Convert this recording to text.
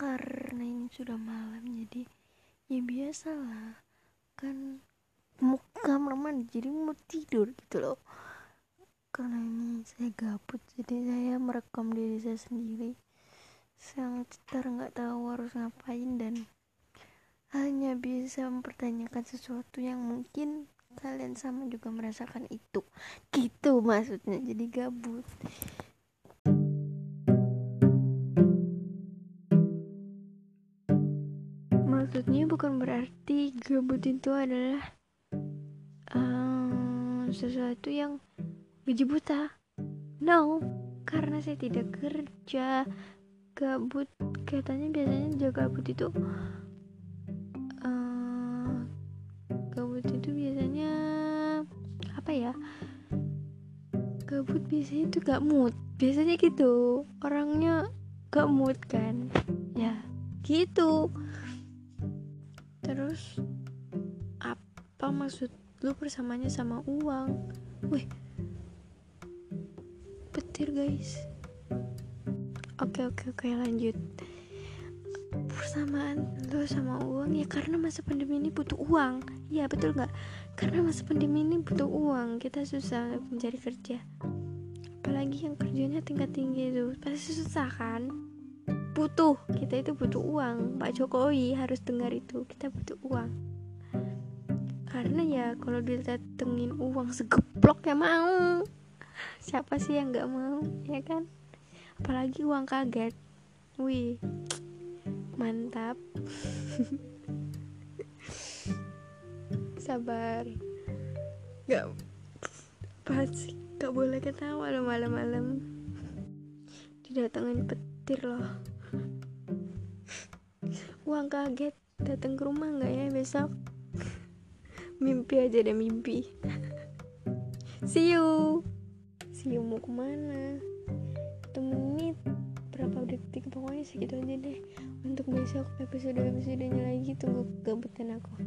karena ini sudah malam jadi ya biasalah. Kan mau kamar mandi jadi mau tidur gitu loh. Karena ini saya gabut jadi saya merekam diri saya sendiri. Sang cetar nggak tahu harus ngapain dan hanya bisa mempertanyakan sesuatu yang mungkin kalian sama juga merasakan itu. Gitu maksudnya jadi gabut maksudnya bukan berarti gabut itu adalah um, sesuatu yang gaji buta. No karena saya tidak kerja gabut. Katanya biasanya jaga gabut itu uh, gabut itu biasanya apa ya? Gabut biasanya itu gak mood. Biasanya gitu orangnya gak mood kan? Ya gitu terus apa maksud lu bersamanya sama uang? Wih petir guys. Oke oke oke lanjut. Persamaan lu sama uang ya karena masa pandemi ini butuh uang. Ya betul nggak? Karena masa pandemi ini butuh uang. Kita susah mencari kerja. Apalagi yang kerjanya tingkat tinggi itu. Pasti susah kan butuh. Kita itu butuh uang. Pak Jokowi harus dengar itu. Kita butuh uang. Karena ya kalau didatengin uang segeplok ya mau. Siapa sih yang nggak mau ya kan? Apalagi uang kaget. Wih mantap. Sabar. Nggak pasti nggak boleh ketawa lo malam-malam. Didatengin petir loh. Uang kaget datang ke rumah nggak ya besok? Mimpi aja deh mimpi. See you. See you mau ke mana? Satu menit berapa detik? Pokoknya segitu aja deh. Untuk besok episode episodenya lagi tunggu gabutan aku